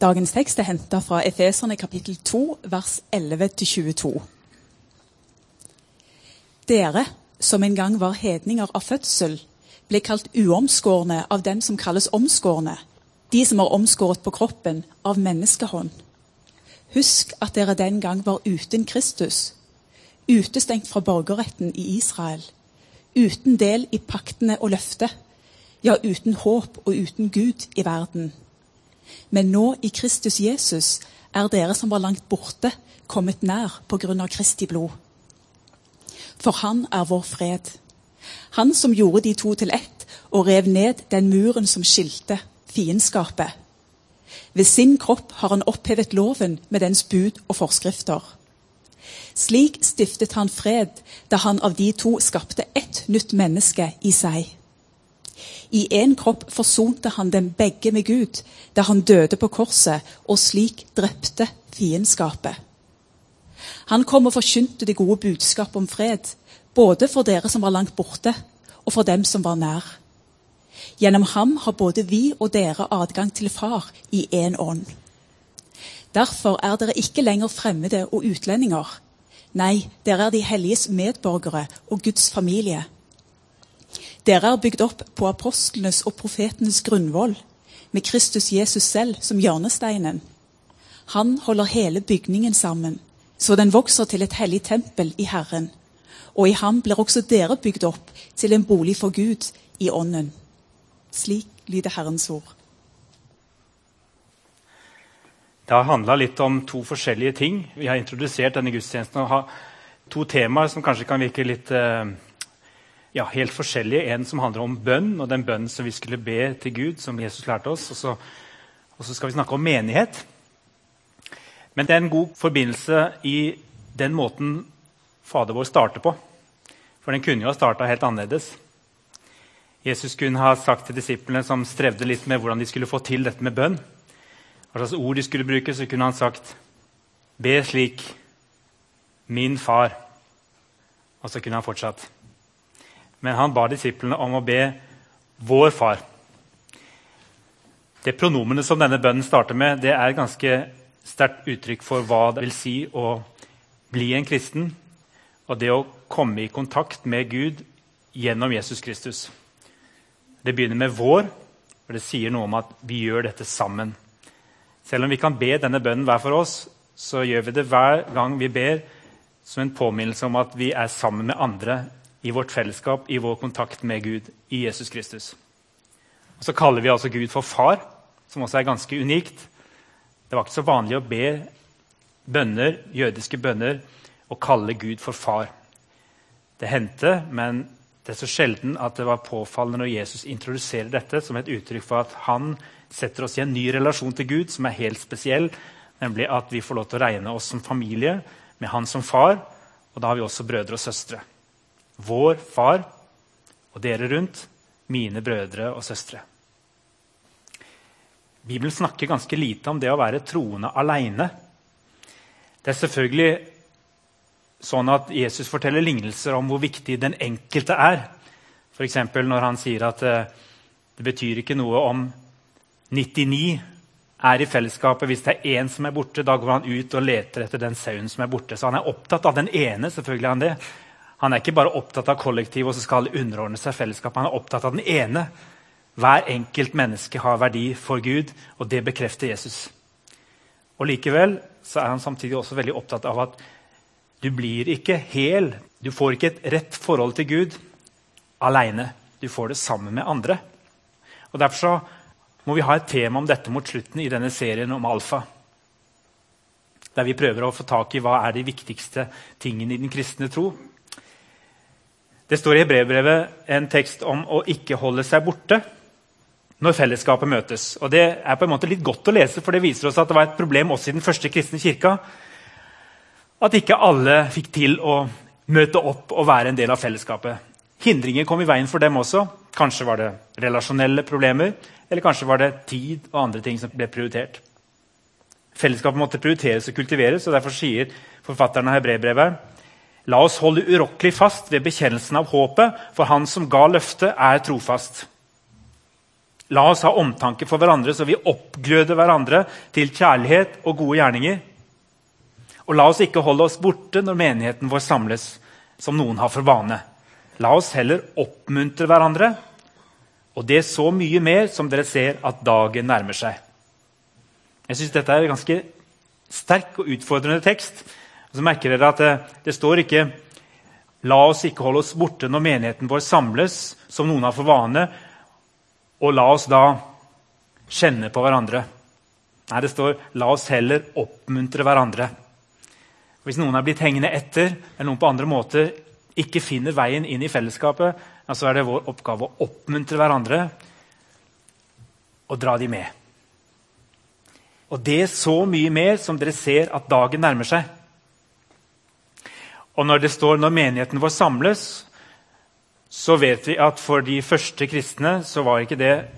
Dagens tekst er henta fra Efeserne kapittel 2, vers 11-22. Dere, som en gang var hedninger av fødsel, ble kalt uomskårne av den som kalles omskårne, de som er omskåret på kroppen av menneskehånd. Husk at dere den gang var uten Kristus, utestengt fra borgerretten i Israel, uten del i paktene og løftet, ja, uten håp og uten Gud i verden. Men nå i Kristus Jesus er dere som var langt borte, kommet nær på grunn av Kristi blod. For han er vår fred. Han som gjorde de to til ett og rev ned den muren som skilte fiendskapet. Ved sin kropp har han opphevet loven med dens bud og forskrifter. Slik stiftet han fred da han av de to skapte ett nytt menneske i seg. I én kropp forsonte han dem begge med Gud da han døde på korset, og slik drepte fiendskapet. Han kom og forkynte det gode budskapet om fred, både for dere som var langt borte, og for dem som var nær. Gjennom ham har både vi og dere adgang til Far i én ånd. Derfor er dere ikke lenger fremmede og utlendinger. Nei, dere er de helliges medborgere og Guds familie. Dere er bygd opp på apostlenes og profetenes grunnvoll, med Kristus Jesus selv som hjørnesteinen. Han holder hele bygningen sammen, så den vokser til et hellig tempel i Herren. Og i ham blir også dere bygd opp til en bolig for Gud i ånden. Slik lyder Herrens ord. Det har handla litt om to forskjellige ting. Vi har introdusert denne gudstjenesten og har to temaer som kanskje kan virke litt eh, ja, helt forskjellige. En som handler om bønn, og den bønnen som vi skulle be til Gud, som Jesus lærte oss. Og så, og så skal vi snakke om menighet. Men det er en god forbindelse i den måten Fader vår starter på. For den kunne jo ha starta helt annerledes. Jesus kunne ha sagt til disiplene som strevde litt med hvordan de skulle få til dette med bønn, hva slags ord de skulle bruke, så kunne han sagt Be slik min far. Og så kunne han fortsatt. Men han ba disiplene om å be vår far. Det pronomenet som denne bønnen starter med, det er et ganske sterkt uttrykk for hva det vil si å bli en kristen, og det å komme i kontakt med Gud gjennom Jesus Kristus. Det begynner med 'vår', og det sier noe om at vi gjør dette sammen. Selv om vi kan be denne bønnen hver for oss, så gjør vi det hver gang vi ber, som en påminnelse om at vi er sammen med andre i vårt fellesskap, i vår kontakt med Gud i Jesus Kristus. Og Så kaller vi altså Gud for far, som også er ganske unikt. Det var ikke så vanlig å be bønner, jødiske bønner å kalle Gud for far. Det hendte, men det er så sjelden at det var påfallende når Jesus introduserer dette som et uttrykk for at han setter oss i en ny relasjon til Gud som er helt spesiell, nemlig at vi får lov til å regne oss som familie med han som far. Og da har vi også brødre og søstre. Vår far og dere rundt, mine brødre og søstre. Bibelen snakker ganske lite om det å være troende aleine. Det er selvfølgelig sånn at Jesus forteller lignelser om hvor viktig den enkelte er. F.eks. når han sier at uh, det betyr ikke noe om 99 er i fellesskapet. Hvis det er én som er borte, da går han ut og leter etter den sauen som er borte. Så han er opptatt av den ene. selvfølgelig er Han det. Han er ikke bare opptatt av kollektiv og så skal alle underordne seg fellesskapet. Han er opptatt av den ene. Hver enkelt menneske har verdi for Gud, og det bekrefter Jesus. Og Likevel så er han samtidig også veldig opptatt av at du blir ikke hel. Du får ikke et rett forhold til Gud aleine. Du får det sammen med andre. Og Derfor så må vi ha et tema om dette mot slutten i denne serien om alfa. Der vi prøver å få tak i hva er de viktigste tingene i den kristne tro. Det står i brevbrevet en tekst om å ikke holde seg borte når fellesskapet møtes. Og Det er på en måte litt godt å lese, for det viser oss at det var et problem også i den første kristne kirka at ikke alle fikk til å møte opp og være en del av fellesskapet. Hindringer kom i veien for dem også. Kanskje var det relasjonelle problemer, eller kanskje var det tid og andre ting som ble prioritert. Fellesskapet måtte prioriteres og kultiveres, og derfor sier forfatteren av Hebrebrevet La oss holde urokkelig fast ved bekjennelsen av håpet, for Han som ga løftet, er trofast. La oss ha omtanke for hverandre, så vi oppgløder hverandre til kjærlighet og gode gjerninger. Og la oss ikke holde oss borte når menigheten vår samles, som noen har for vane. La oss heller oppmuntre hverandre, og det er så mye mer som dere ser at dagen nærmer seg. Jeg syns dette er en ganske sterk og utfordrende tekst. Og så merker dere at det, det står ikke La oss ikke holde oss borte når menigheten vår samles, som noen har for vane, og la oss da kjenne på hverandre. Nei, det står 'la oss heller oppmuntre hverandre'. Hvis noen er blitt hengende etter, eller noen på andre måter ikke finner veien inn i fellesskapet, ja, så er det vår oppgave å oppmuntre hverandre og dra de med. Og det er så mye mer som dere ser at dagen nærmer seg. Og når det står 'når menigheten vår samles', så vet vi at for de første kristne så var ikke det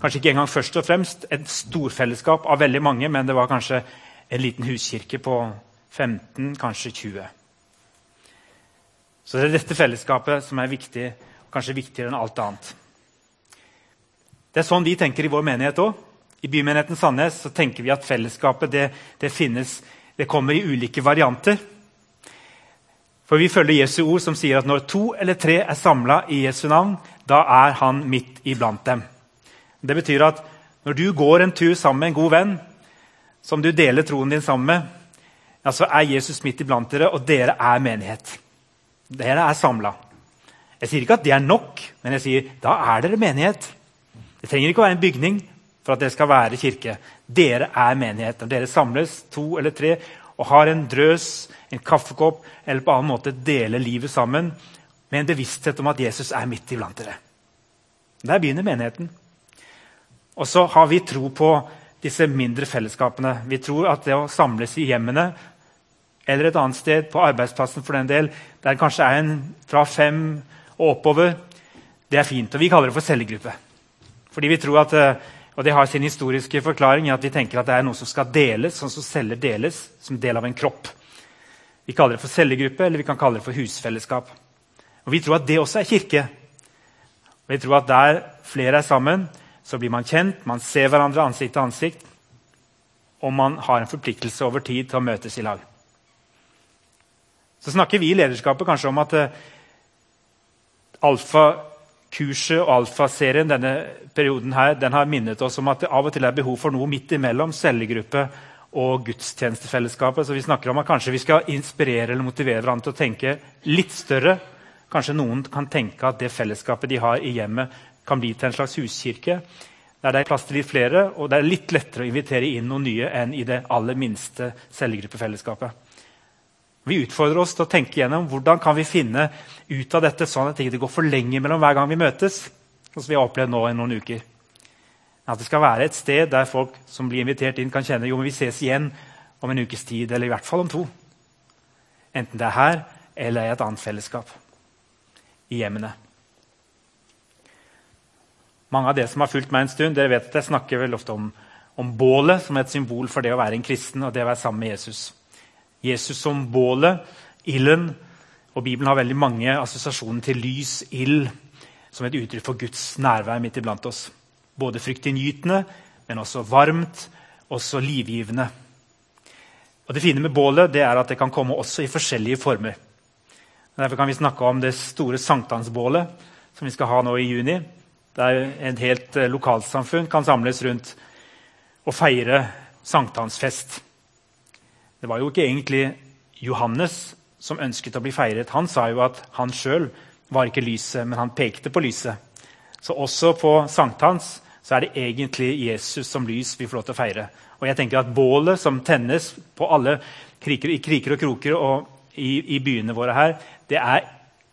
kanskje ikke engang først og fremst et storfellesskap av veldig mange, men det var kanskje en liten huskirke på 15, kanskje 20. Så det er dette fellesskapet som er viktig, kanskje viktigere enn alt annet. Det er sånn vi tenker i vår menighet òg. I bymenigheten Sandnes så tenker vi at fellesskapet det, det finnes, det kommer i ulike varianter. For vi følger Jesu ord som sier at når to eller tre er samla i Jesu navn, da er han midt iblant dem. Det betyr at når du går en tur sammen med en god venn, som du deler troen din sammen med, ja, så er Jesus midt iblant dere, og dere er menighet. Dere er samla. Jeg sier ikke at det er nok, men jeg sier da er dere menighet. Det trenger ikke å være en bygning for at det skal være kirke. Dere er menighet. Når dere samles, to eller tre, og har en drøs, en kaffekopp eller på annen måte deler livet sammen med en bevissthet om at Jesus er midt iblant dere. Der begynner menigheten. Og så har vi tro på disse mindre fellesskapene. Vi tror at det å samles i hjemmene eller et annet sted, på arbeidsplassen for den del, der det kanskje er en fra fem og oppover, det er fint. Og vi kaller det for cellegruppe. Fordi vi tror at eh, og Det har sin historiske forklaring i at vi tenker at det er noe som skal deles, sånn som celler deles, som del av en kropp. Vi kaller det for cellegruppe, eller vi kan kalle det for husfellesskap. Og Vi tror at det også er kirke. Og vi tror at Der flere er sammen, så blir man kjent, man ser hverandre ansikt til ansikt, og man har en forpliktelse over tid til å møtes i lag. Så snakker vi i lederskapet kanskje om at uh, alfa kurset og alfaserien denne perioden her, den har minnet oss om at det av og til er behov for noe midt imellom cellegruppe og gudstjenestefellesskapet. Så vi snakker om at kanskje vi skal inspirere eller motivere hverandre til å tenke litt større. Kanskje noen kan tenke at det fellesskapet de har i hjemmet, kan bli til en slags huskirke. Der det er plass til litt flere, og det er litt lettere å invitere inn noen nye enn i det aller minste cellegruppefellesskapet. Vi utfordrer oss til å tenke gjennom hvordan kan vi finne ut av dette sånn at det ikke går for lenge mellom hver gang vi møtes. Som vi har opplevd nå i noen uker. At det skal være et sted der folk som blir invitert inn, kan kjenne jo, men vi ses igjen om en ukes tid, eller i hvert fall om to. Enten det er her eller i et annet fellesskap. I hjemmene. Mange av dere som har fulgt meg en stund, dere vet at jeg snakker vel ofte om, om bålet som et symbol for det å være en kristen og det å være sammen med Jesus. Jesus som bålet, ilden. Og Bibelen har veldig mange assosiasjoner til lys, ild, som et uttrykk for Guds nærvær midt iblant oss. Både fryktinngytende, men også varmt, også livgivende. Og Det fine med bålet det er at det kan komme også i forskjellige former. Derfor kan vi snakke om det store sankthansbålet som vi skal ha nå i juni. Der et helt lokalsamfunn kan samles rundt og feire sankthansfest. Det var jo ikke egentlig Johannes som ønsket å bli feiret. Han sa jo at han sjøl var ikke lyset, men han pekte på lyset. Så også på sankthans så er det egentlig Jesus som lys vi får lov til å feire. Og jeg tenker at Bålet som tennes på alle kriker, kriker og kroker og i, i, byene våre her, det er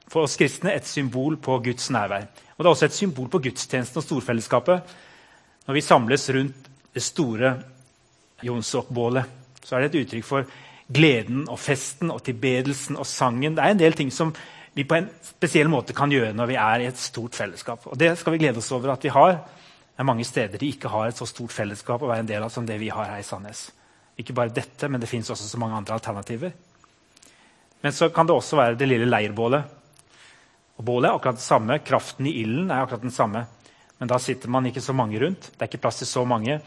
for oss kristne et symbol på Guds nærvær. Og det er også et symbol på gudstjenesten og storfellesskapet når vi samles rundt det store Jonsok-bålet så er det et uttrykk for gleden og festen og tilbedelsen og sangen. Det er en del ting som vi på en spesiell måte kan gjøre når vi er i et stort fellesskap. Og det skal vi glede oss over at vi har. Det er mange steder de ikke har et så stort fellesskap å være en del av som det vi har her i Sandnes. Ikke bare dette, men det fins også så mange andre alternativer. Men så kan det også være det lille leirbålet. Og Bålet er akkurat det samme. Kraften i ilden er akkurat den samme. men da sitter man ikke så mange rundt. Det er ikke plass til så mange.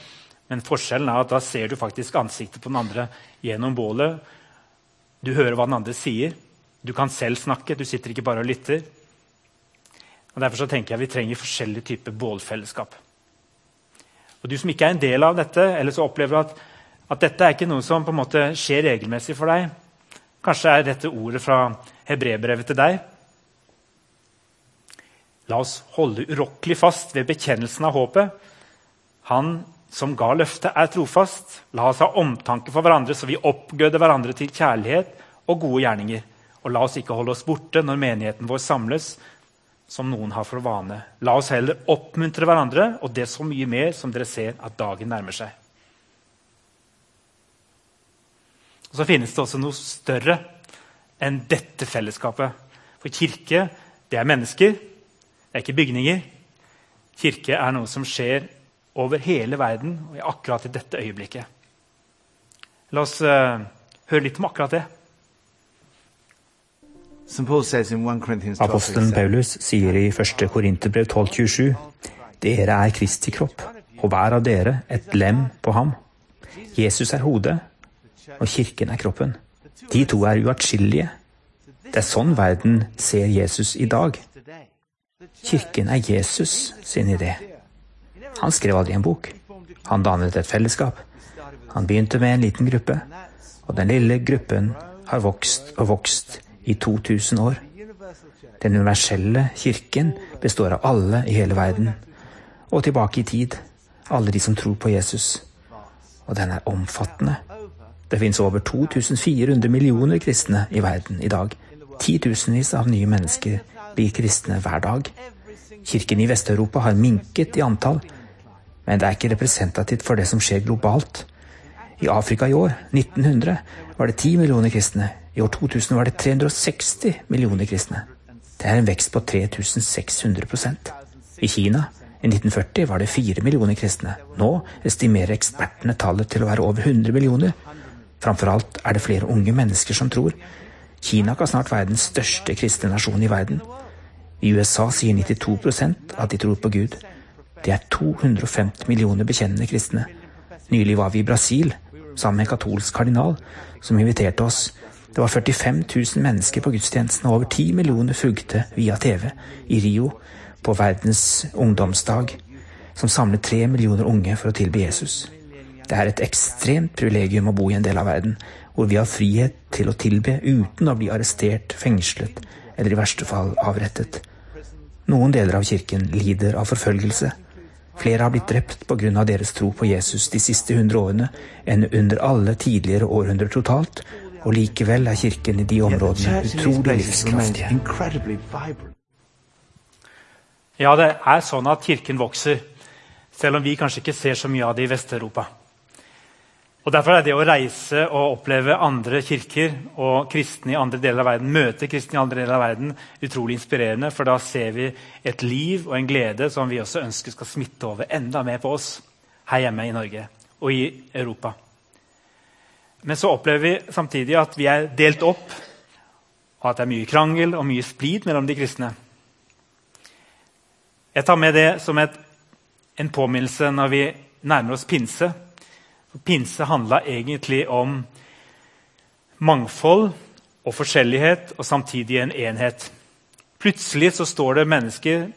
Men forskjellen er at da ser du faktisk ansiktet på den andre gjennom bålet. Du hører hva den andre sier. Du kan selv snakke. Du sitter ikke bare og lytter. Og Derfor så tenker jeg vi trenger forskjellige typer bålfellesskap. Og Du som ikke er en del av dette, eller så opplever at, at dette er ikke noe som på en måte skjer regelmessig for deg Kanskje er dette ordet fra hebreerbrevet til deg. La oss holde urokkelig fast ved bekjennelsen av håpet. Han som ga løftet, er trofast. La oss ha omtanke for hverandre, så vi oppgløder hverandre til kjærlighet og gode gjerninger. Og la oss ikke holde oss borte når menigheten vår samles, som noen har for vane. La oss heller oppmuntre hverandre, og det så mye mer som dere ser at dagen nærmer seg. Og Så finnes det også noe større enn dette fellesskapet. For kirke, det er mennesker, det er ikke bygninger. Kirke er noe som skjer over hele verden og akkurat i dette øyeblikket. La oss uh, høre litt om akkurat det. Apostelen Paulus sier i 1. Korinterbrev 12,27.: Dere er Kristi kropp, og hver av dere et lem på ham. Jesus er hodet, og kirken er kroppen. De to er uatskillelige. Det er sånn verden ser Jesus i dag. Kirken er Jesus sin idé. Han skrev aldri en bok. Han dannet et fellesskap. Han begynte med en liten gruppe, og den lille gruppen har vokst og vokst i 2000 år. Den universelle kirken består av alle i hele verden, og tilbake i tid, alle de som tror på Jesus. Og den er omfattende. Det finnes over 2400 millioner kristne i verden i dag. Titusenvis av nye mennesker blir kristne hver dag. Kirken i Vest-Europa har minket i antall, men det er ikke representativt for det som skjer globalt. I Afrika i år, 1900, var det 10 millioner kristne. I år 2000 var det 360 millioner kristne. Det er en vekst på 3600% I Kina i 1940 var det 4 millioner kristne. Nå estimerer ekspertene tallet til å være over 100 millioner. Framfor alt er det flere unge mennesker som tror. Kina kan snart være den største kristne nasjonen i verden. I USA sier 92% at de tror på Gud. Det er 250 millioner bekjennende kristne. Nylig var vi i Brasil sammen med en katolsk kardinal som inviterte oss. Det var 45 000 mennesker på gudstjenesten, og over 10 millioner fulgte via TV i Rio på verdens ungdomsdag, som samlet 3 millioner unge for å tilbe Jesus. Det er et ekstremt privilegium å bo i en del av verden hvor vi har frihet til å tilbe uten å bli arrestert, fengslet eller i verste fall avrettet. Noen deler av kirken lider av forfølgelse. Flere har blitt drept pga. deres tro på Jesus de siste hundre årene enn under alle tidligere århundrer totalt, og likevel er kirken i de områdene utrolig livskraftige. Ja, det er sånn at kirken vokser, selv om vi kanskje ikke ser så mye av det i Vest-Europa. Og Derfor er det å reise og oppleve andre kirker og kristne i andre deler av verden, møte kristne i andre deler av verden, utrolig inspirerende. For da ser vi et liv og en glede som vi også ønsker skal smitte over enda mer på oss her hjemme i Norge og i Europa. Men så opplever vi samtidig at vi er delt opp, og at det er mye krangel og mye splid mellom de kristne. Jeg tar med det som et, en påminnelse når vi nærmer oss pinse Pinse handla egentlig om mangfold og forskjellighet, og samtidig en enhet. Plutselig så står det mennesker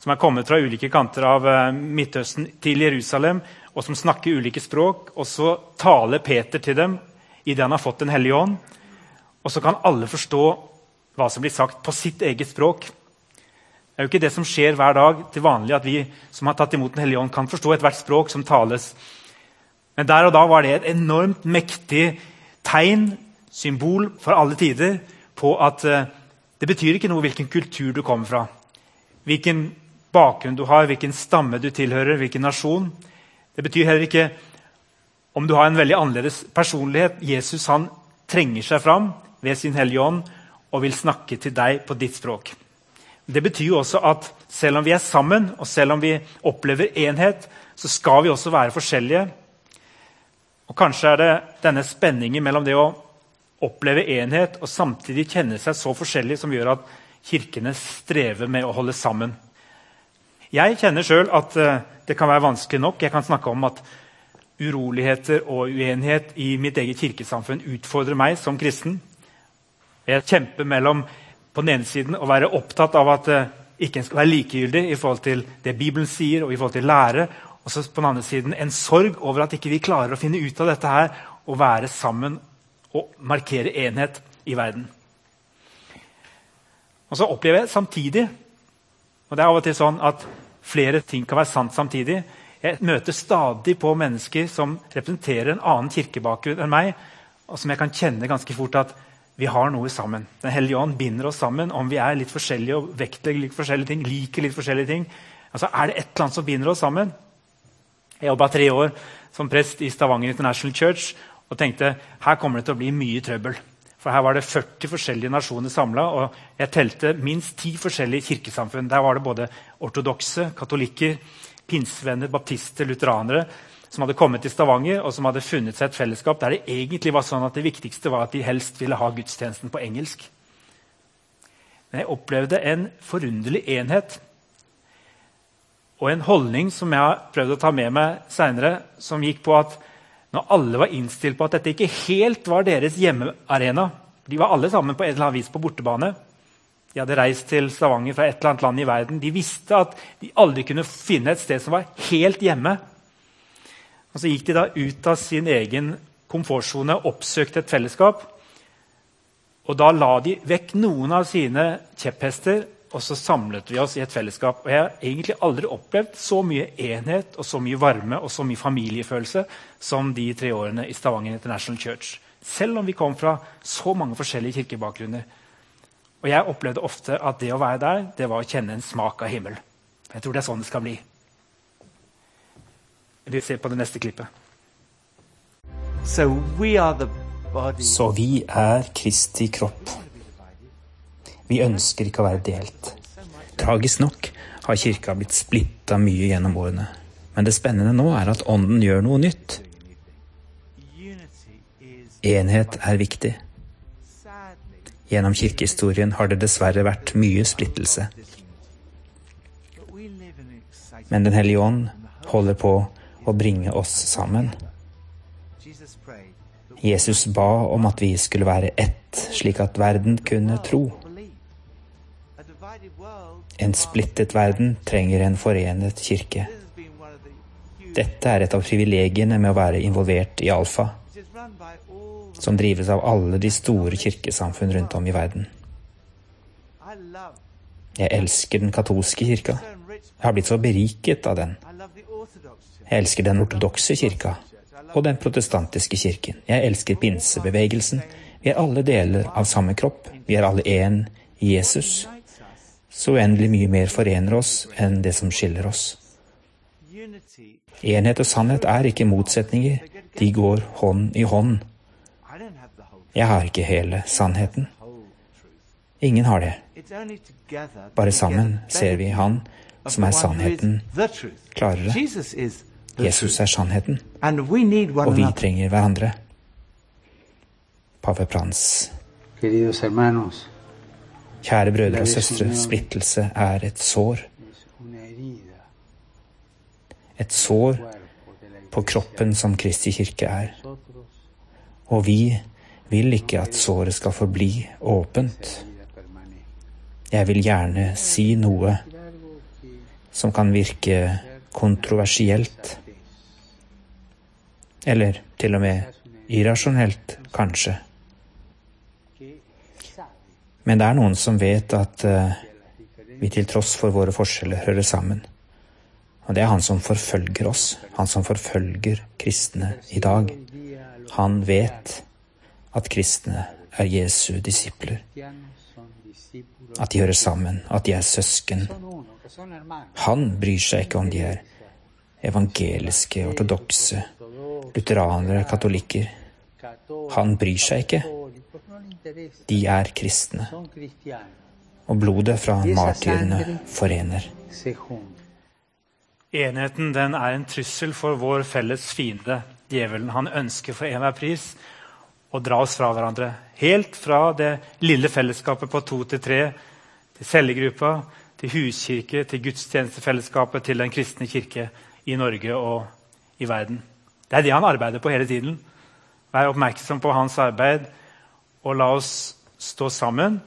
som er kommet fra ulike kanter av eh, Midtøsten til Jerusalem, og som snakker ulike språk. Og så taler Peter til dem idet han har fått Den hellige ånd. Og så kan alle forstå hva som blir sagt på sitt eget språk. Det er jo ikke det som skjer hver dag til vanlig, at vi som har tatt imot Den hellige ånd, kan forstå ethvert språk som tales. Men der og da var det et enormt mektig tegn, symbol, for alle tider på at uh, det betyr ikke noe hvilken kultur du kommer fra. Hvilken bakgrunn du har, hvilken stamme du tilhører, hvilken nasjon. Det betyr heller ikke om du har en veldig annerledes personlighet. Jesus han trenger seg fram ved sin Hellige Ånd og vil snakke til deg på ditt språk. Det betyr også at selv om vi er sammen, og selv om vi opplever enhet, så skal vi også være forskjellige. Og Kanskje er det denne spenningen mellom det å oppleve enhet og samtidig kjenne seg så forskjellig, som gjør at kirkene strever med å holde sammen. Jeg kjenner sjøl at uh, det kan være vanskelig nok. Jeg kan snakke om at uroligheter og uenighet i mitt eget kirkesamfunn utfordrer meg som kristen. Jeg kjemper mellom på den ene siden å være opptatt av at uh, ikke en skal være likegyldig i forhold til det Bibelen sier, og i forhold til lære. Og så på den andre siden en sorg over at ikke vi klarer å finne ut av dette her og være sammen og markere enhet i verden. Og så opplever jeg samtidig og det er av og til sånn at flere ting kan være sant samtidig. Jeg møter stadig på mennesker som representerer en annen kirkebakgrunn enn meg, og som jeg kan kjenne ganske fort at vi har noe sammen. Den hellige ånd binder oss sammen om vi er litt forskjellige og vektlegger litt forskjellige ting. liker litt forskjellige ting. Altså, Er det et eller annet som binder oss sammen? Jeg jobba tre år som prest i Stavanger International Church og tenkte her kommer det til å bli mye trøbbel. For Her var det 40 forskjellige nasjoner samla, og jeg telte minst ti forskjellige kirkesamfunn. Der var det både ortodokse, katolikker, pinsevenner, baptister, lutheranere som hadde kommet til Stavanger og som hadde funnet seg et fellesskap der det egentlig var sånn at det viktigste var at de helst ville ha gudstjenesten på engelsk. Men jeg opplevde en forunderlig enhet og en holdning som jeg har prøvd å ta med meg seinere, som gikk på at når alle var innstilt på at dette ikke helt var deres hjemmearena De var alle sammen på et eller annet vis på bortebane. De hadde reist til Stavanger fra et eller annet land i verden. De visste at de aldri kunne finne et sted som var helt hjemme. Og Så gikk de da ut av sin egen komfortsone oppsøkte et fellesskap. Og da la de vekk noen av sine kjepphester, og så samlet vi oss i et fellesskap. Og Jeg har egentlig aldri opplevd så mye enhet og så mye varme og så mye familiefølelse som de tre årene i Stavanger International Church. Selv om vi kom fra så mange forskjellige kirkebakgrunner. Og jeg opplevde ofte at det å være der, det var å kjenne en smak av himmel. Jeg tror det er sånn det skal bli. Vi ser på det neste klippet. So we are the body. Så vi er Kristi kropp. Vi ønsker ikke å være delt. Tragisk nok har kirka blitt splitta mye gjennom årene. Men det spennende nå er at Ånden gjør noe nytt. Enhet er viktig. Gjennom kirkehistorien har det dessverre vært mye splittelse. Men Den hellige ånd holder på å bringe oss sammen. Jesus ba om at vi skulle være ett, slik at verden kunne tro. En splittet verden trenger en forenet kirke. Dette er et av privilegiene med å være involvert i Alfa, som drives av alle de store kirkesamfunn rundt om i verden. Jeg elsker den katolske kirka. Jeg har blitt så beriket av den. Jeg elsker den ortodokse kirka og den protestantiske kirken. Jeg elsker pinsebevegelsen. Vi er alle deler av samme kropp. Vi er alle én Jesus. Så uendelig mye mer forener oss enn det som skiller oss. Enhet og sannhet er ikke motsetninger. De går hånd i hånd. Jeg har ikke hele sannheten. Ingen har det. Bare sammen ser vi Han som er sannheten, klarer det. Jesus er sannheten, og vi trenger hverandre. Pave Prans. Queridos hermanos, Kjære brødre og søstre, splittelse er et sår. Et sår på kroppen som Kristi kirke er. Og vi vil ikke at såret skal forbli åpent. Jeg vil gjerne si noe som kan virke kontroversielt, eller til og med irrasjonelt, kanskje. Men det er noen som vet at eh, vi til tross for våre forskjeller hører sammen. Og det er han som forfølger oss, han som forfølger kristne i dag. Han vet at kristne er Jesu disipler, at de hører sammen, at de er søsken. Han bryr seg ikke om de er evangeliske, ortodokse, lutheranere, katolikker. Han bryr seg ikke. De er kristne, og blodet fra martyrene forener. Enheten den er en trussel for vår felles fiende, djevelen. Han ønsker for enhver pris å dra oss fra hverandre. Helt fra det lille fellesskapet på to til tre, til cellegruppa, til huskirke, til gudstjenestefellesskapet, til den kristne kirke i Norge og i verden. Det er det han arbeider på hele tiden. Vær oppmerksom på hans arbeid, og la oss stå sammen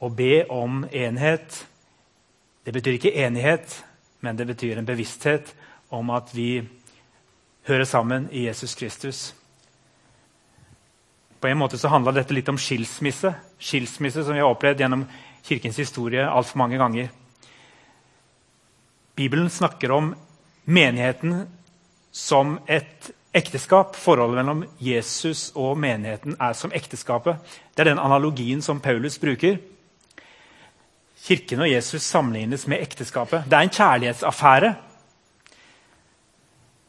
og be om enhet. Det betyr ikke enighet, men det betyr en bevissthet om at vi hører sammen i Jesus Kristus. På en måte så handla dette litt om skilsmisse. Skilsmisse som vi har opplevd gjennom kirkens historie altfor mange ganger. Bibelen snakker om menigheten som et ekteskap. Forholdet mellom Jesus og menigheten er som ekteskapet. Det er den analogien som Paulus bruker. Kirken og Jesus sammenlignes med ekteskapet. Det er en kjærlighetsaffære.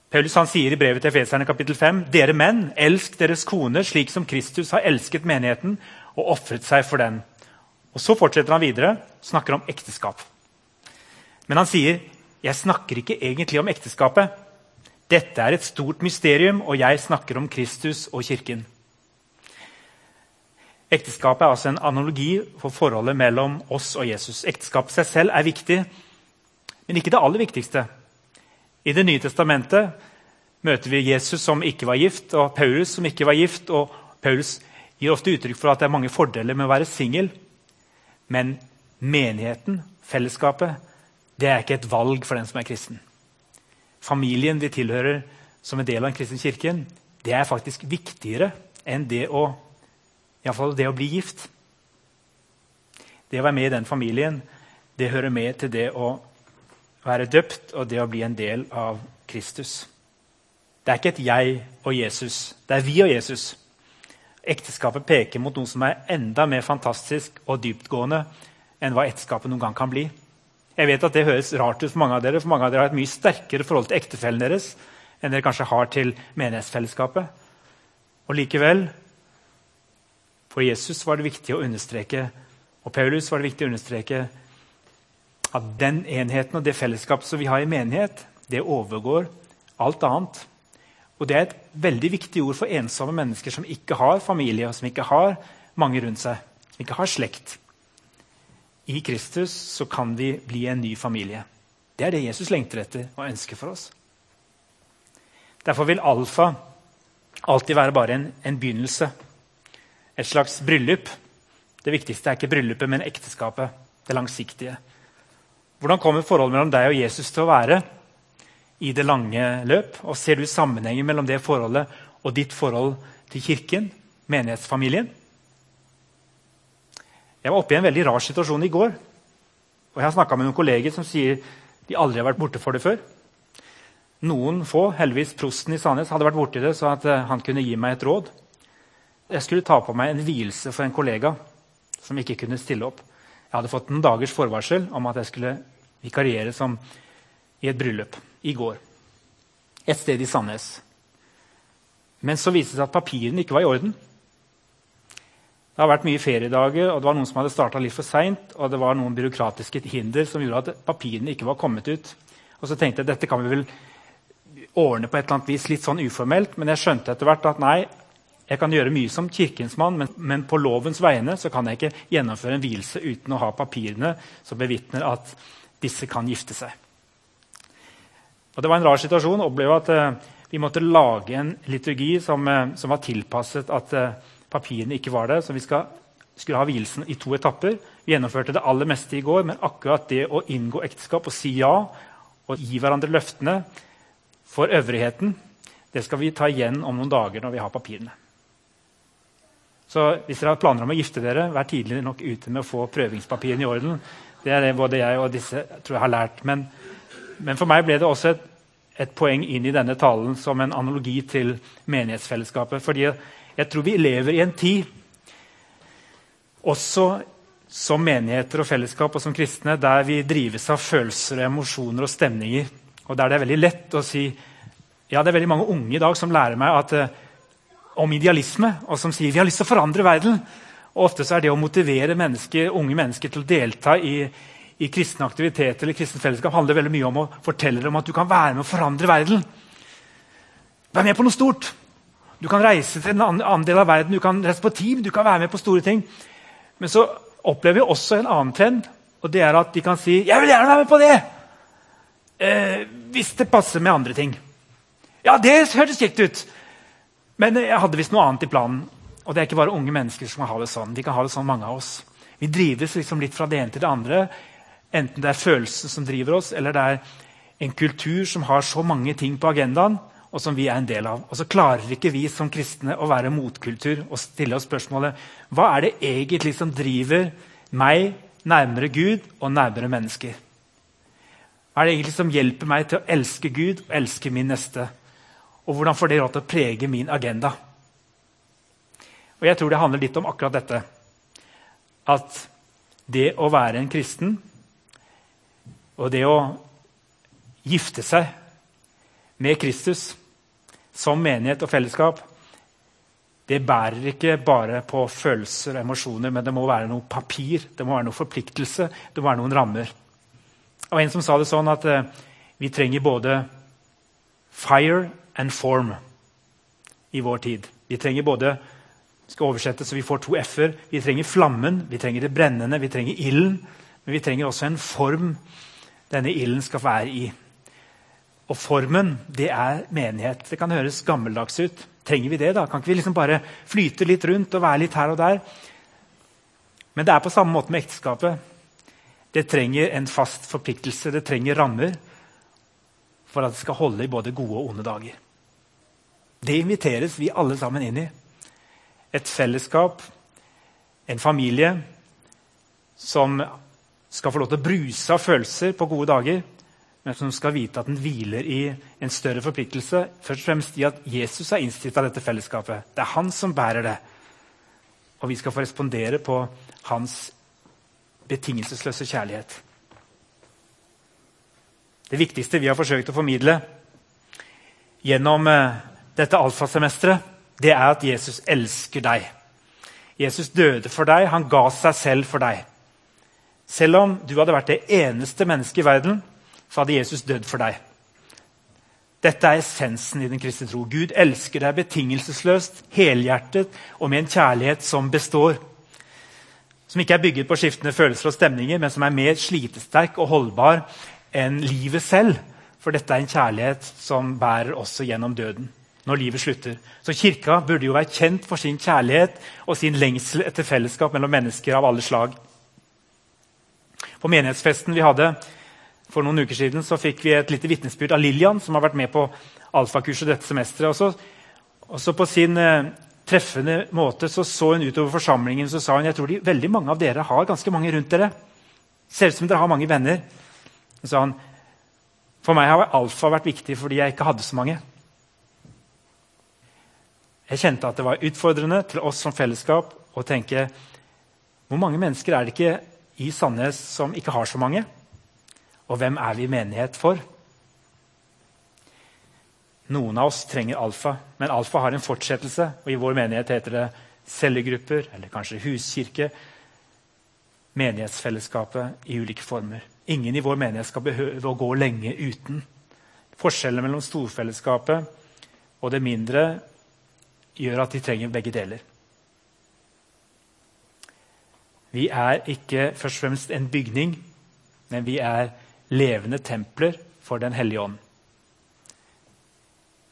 Paulus sier i brevet til Efeserne kapittel 5.: Dere menn, elsk deres koner slik som Kristus har elsket menigheten og ofret seg for den. Og Så fortsetter han videre, snakker om ekteskap. Men han sier, 'Jeg snakker ikke egentlig om ekteskapet.' 'Dette er et stort mysterium, og jeg snakker om Kristus og Kirken.' Ekteskapet er altså en analogi for forholdet mellom oss og Jesus. Ekteskapet seg selv er viktig, men ikke det aller viktigste. I Det nye testamentet møter vi Jesus som ikke var gift, og Paulus som ikke var gift. og Paulus gir ofte uttrykk for at det er mange fordeler med å være singel. Men menigheten, fellesskapet, det er ikke et valg for den som er kristen. Familien vi tilhører som en del av den kristne kirken, det er faktisk viktigere enn det å, det å bli gift. Det å være med i den familien det hører med til det å være døpt og det å bli en del av Kristus. Det er ikke et jeg og Jesus, det er vi og Jesus. Ekteskapet peker mot noe som er enda mer fantastisk og dyptgående enn hva ekteskapet noen gang kan bli. Jeg vet at Det høres rart ut for mange av dere, for mange av dere har et mye sterkere forhold til ektefellen deres enn dere kanskje har til menighetsfellesskapet. Og likevel, for Jesus var det viktig å understreke, og Paulus var det viktig å understreke at den enheten og det fellesskapet som vi har i menighet, det overgår alt annet. Og Det er et veldig viktig ord for ensomme mennesker som ikke har familie og som ikke har mange rundt seg, som ikke har slekt. I Kristus så kan vi bli en ny familie. Det er det Jesus lengter etter og ønsker for oss. Derfor vil alfa alltid være bare en, en begynnelse. Et slags bryllup. Det viktigste er ikke bryllupet, men ekteskapet. Det langsiktige. Hvordan kommer forholdet mellom deg og Jesus til å være i det lange løp? Og Ser du sammenhengen mellom det forholdet og ditt forhold til kirken, menighetsfamilien? Jeg var oppe i en veldig rar situasjon i går. Og Jeg har snakka med noen kolleger som sier de aldri har vært borte for det før. Noen få, heldigvis prosten i Sandnes, hadde vært borti det, så eh, han kunne gi meg et råd. Jeg skulle ta på meg en vielse for en kollega som ikke kunne stille opp. Jeg hadde fått en dagers forvarsel om at jeg skulle vikariere som i et bryllup i går. Et sted i Sandnes. Men så viste det seg at papirene ikke var i orden. Det har vært mye feriedager, og det var noen som hadde starta litt for seint. Og det var noen byråkratiske hinder som gjorde at papirene ikke var kommet ut. Og så tenkte jeg dette kan vi vel ordne på et eller annet vis litt sånn uformelt. Men jeg skjønte etter hvert at nei, jeg kan gjøre mye som kirkens mann, men, men, på lovens vegne så kan jeg ikke gjennomføre en vielse uten å ha papirene som bevitner at disse kan gifte seg. Og Det var en rar situasjon å oppleve at uh, vi måtte lage en liturgi som, uh, som var tilpasset at uh, Papirene ikke var der, så vi skal, skulle ha vielsen i to etapper. Vi gjennomførte det aller meste i går, men akkurat det å inngå ekteskap og si ja og gi hverandre løftene for øvrigheten, det skal vi ta igjen om noen dager når vi har papirene. Så hvis dere har planer om å gifte dere, vær tidlig nok ute med å få prøvingspapirene i orden. Det er det både jeg og disse tror jeg har lært. Men, men for meg ble det også et, et, poeng inn i denne talen som en analogi til menighetsfellesskapet. fordi jeg tror vi lever i en tid, også som menigheter og fellesskap og som kristne, der vi drives av følelser, og emosjoner og stemninger. Og der det er veldig lett å si ja, Det er veldig mange unge i dag som lærer meg at, eh, om idealisme, og som sier vi har lyst til å forandre verden. Og Ofte så er det å motivere mennesker, unge mennesker til å delta i, i kristne aktiviteter eller kristne fellesskap handler veldig mye om å fortelle dem at du kan være med å forandre verden. Vær med på noe stort. Du kan reise til en annen del av verden, du kan reise på team, du kan være med på store ting. Men så opplever vi også en annen trend. Og det er at de kan si 'Jeg vil gjerne være med på det!' Eh, hvis det passer med andre ting. Ja, det hørtes kjekt ut! Men jeg hadde visst noe annet i planen. Og det er ikke bare unge mennesker som kan ha det sånn. Vi kan ha det sånn, mange av oss. Vi drives liksom litt fra det ene til det andre. Enten det er følelsen som driver oss, eller det er en kultur som har så mange ting på agendaen, og som vi er en del av. Og så klarer ikke vi som kristne å være motkultur og stille oss spørsmålet hva er det egentlig som driver meg nærmere Gud og nærmere mennesker? Hva er det egentlig som hjelper meg til å elske Gud og elske min neste? Og hvordan får det råd til å prege min agenda? Og Jeg tror det handler litt om akkurat dette. At det å være en kristen og det å gifte seg med Kristus som menighet og fellesskap, det bærer ikke bare på følelser og emosjoner, men det må være noe papir, det må være noe forpliktelse, det må være noen rammer. Og En som sa det sånn at eh, vi trenger både fire and form i vår tid. Vi trenger både skal oversette så vi får to f-er. Vi trenger flammen, vi trenger det brennende, vi trenger ilden. Men vi trenger også en form denne ilden skal være i. Og formen, det er menighet. Det kan høres gammeldags ut. Trenger vi det, da? Kan ikke vi liksom bare flyte litt rundt og være litt her og der? Men det er på samme måte med ekteskapet. Det trenger en fast forpliktelse, det trenger rammer for at det skal holde i både gode og onde dager. Det inviteres vi alle sammen inn i. Et fellesskap, en familie, som skal få lov til å bruse av følelser på gode dager, men som skal vite at den hviler i en større forpliktelse. Først og fremst i at Jesus har innstifta dette fellesskapet. Det er han som bærer det. Og vi skal få respondere på hans betingelsesløse kjærlighet. Det viktigste vi har forsøkt å formidle gjennom eh, dette alfasemesteret, det er at Jesus elsker deg. Jesus døde for deg, han ga seg selv for deg. Selv om du hadde vært det eneste mennesket i verden, så hadde Jesus dødd for deg. Dette er essensen i den kristne tro. Gud elsker deg betingelsesløst, helhjertet og med en kjærlighet som består. Som ikke er bygget på skiftende følelser og stemninger, men som er mer slitesterk og holdbar enn livet selv. For dette er en kjærlighet som bærer også gjennom døden. når livet slutter. Så Kirka burde jo være kjent for sin kjærlighet og sin lengsel etter fellesskap mellom mennesker av alle slag. På menighetsfesten vi hadde for noen uker siden, så fikk vi et lite vitnesbyrd av Lillian, som har vært med på alfakurset dette semesteret. Også, også på sin eh, treffende måte så, så hun utover forsamlingen så sa hun, jeg tror de, veldig mange av dere har ganske mange rundt dere. Ser ut som dere har mange venner. Så sa han, for meg har alfa vært viktig fordi jeg ikke hadde så mange. Jeg kjente at det var utfordrende til oss som fellesskap å tenke hvor mange mennesker er det ikke i Sandnes som ikke har så mange? Og hvem er vi menighet for? Noen av oss trenger alfa, men alfa har en fortsettelse. og I vår menighet heter det cellegrupper eller kanskje huskirke. Menighetsfellesskapet i ulike former. Ingen i vår menighet skal behøve å gå lenge uten. Forskjellen mellom storfellesskapet og det mindre gjør at de trenger begge deler. Vi er ikke først og fremst en bygning, men vi er levende templer for Den hellige ånd.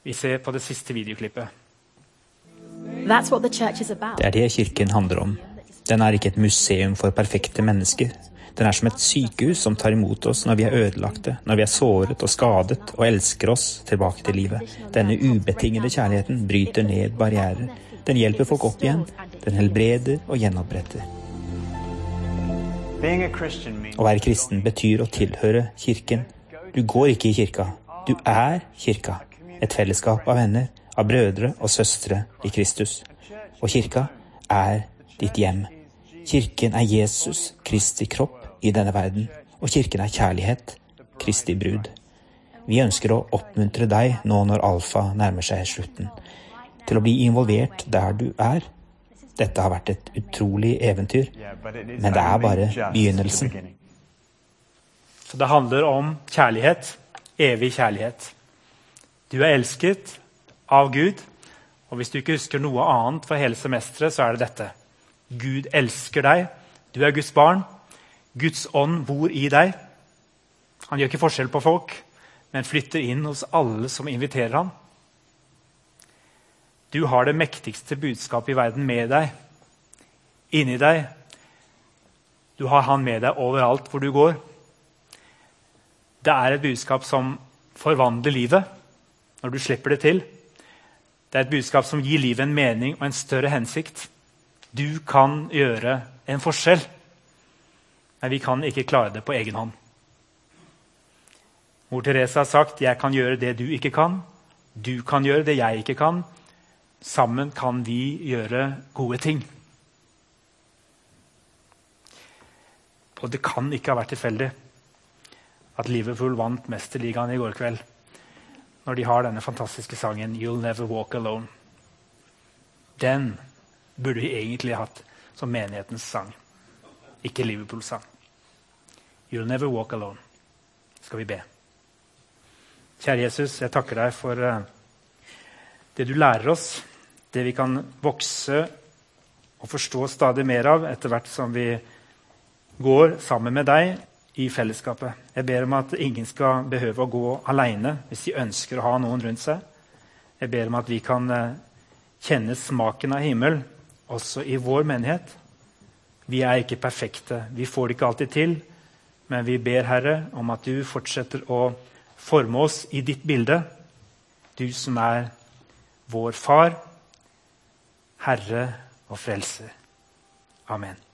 Vi ser på det siste videoklippet. Det er det kirken handler om. Den er ikke et museum for perfekte mennesker. Den er som et sykehus som tar imot oss når vi er ødelagte, når vi er såret og skadet, og elsker oss tilbake til livet. Denne ubetingede kjærligheten bryter ned barrierer. Den hjelper folk opp igjen. Den helbreder og gjenoppretter. Å være kristen betyr å tilhøre Kirken. Du går ikke i kirka. Du er kirka. Et fellesskap av venner, av brødre og søstre i Kristus. Og kirka er ditt hjem. Kirken er Jesus, Kristi kropp i denne verden. Og kirken er kjærlighet, Kristi brud. Vi ønsker å oppmuntre deg nå når alfa nærmer seg slutten, til å bli involvert der du er dette har vært et utrolig eventyr, men det er bare begynnelsen. Så det handler om kjærlighet. Evig kjærlighet. Du er elsket av Gud. Og hvis du ikke husker noe annet for hele semesteret, så er det dette. Gud elsker deg. Du er Guds barn. Guds ånd bor i deg. Han gjør ikke forskjell på folk, men flytter inn hos alle som inviterer ham. Du har det mektigste budskapet i verden med deg, inni deg. Du har han med deg overalt hvor du går. Det er et budskap som forvandler livet når du slipper det til. Det er et budskap som gir livet en mening og en større hensikt. Du kan gjøre en forskjell, men vi kan ikke klare det på egen hånd. Mor Teresa har sagt 'Jeg kan gjøre det du ikke kan'. Du kan gjøre det jeg ikke kan. Sammen kan vi gjøre gode ting. Og det kan ikke ha vært tilfeldig at Liverpool vant Mesterligaen i går kveld når de har denne fantastiske sangen 'You'll Never Walk Alone'. Den burde vi egentlig hatt som menighetens sang, ikke Liverpools sang. 'You'll Never Walk Alone'. Skal vi be. Kjære Jesus, jeg takker deg for eh, det du lærer oss, det vi kan vokse og forstå stadig mer av etter hvert som vi går sammen med deg i fellesskapet. Jeg ber om at ingen skal behøve å gå alene hvis de ønsker å ha noen rundt seg. Jeg ber om at vi kan eh, kjenne smaken av himmel også i vår menighet. Vi er ikke perfekte. Vi får det ikke alltid til. Men vi ber, Herre, om at du fortsetter å forme oss i ditt bilde. Du som er vår far, Herre og Frelser. Amen.